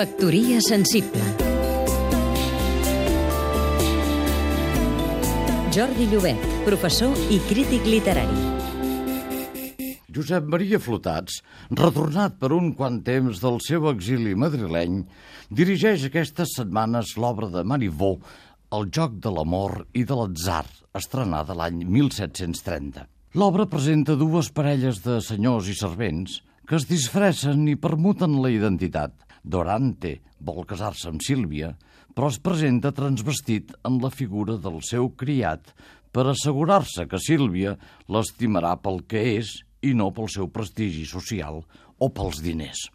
Factoria sensible Jordi Llobet, professor i crític literari. Josep Maria Flotats, retornat per un quant temps del seu exili madrileny, dirigeix aquestes setmanes l'obra de Marivaux, El joc de l'amor i de l'atzar, estrenada l'any 1730. L'obra presenta dues parelles de senyors i servents que es disfressen i permuten la identitat. Dorante vol casar-se amb Sílvia, però es presenta transvestit en la figura del seu criat per assegurar-se que Sílvia l'estimarà pel que és i no pel seu prestigi social o pels diners.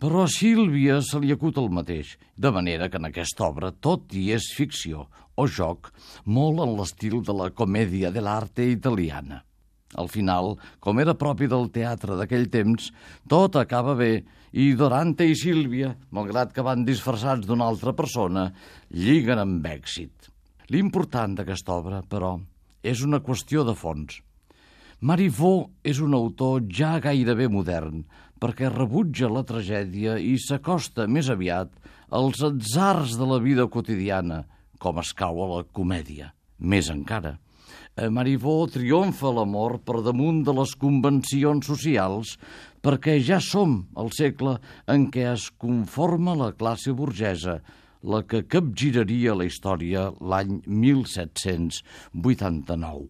Però a Sílvia se li acut el mateix, de manera que en aquesta obra tot hi és ficció o joc, molt en l'estil de la comèdia de l'arte italiana. Al final, com era propi del teatre d'aquell temps, tot acaba bé i Dorante i Sílvia, malgrat que van disfressats d'una altra persona, lliguen amb èxit. L'important d'aquesta obra, però, és una qüestió de fons. Marivaux és un autor ja gairebé modern, perquè rebutja la tragèdia i s'acosta més aviat als atzars de la vida quotidiana, com escau a la comèdia. Més encara, a Marivaux triomfa l'amor per damunt de les convencions socials perquè ja som al segle en què es conforma la classe burgesa, la que capgiraria la història l'any 1789.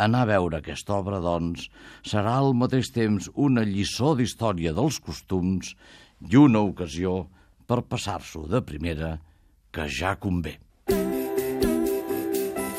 Anar a veure aquesta obra, doncs, serà al mateix temps una lliçó d'història dels costums i una ocasió per passar-s'ho de primera, que ja convé.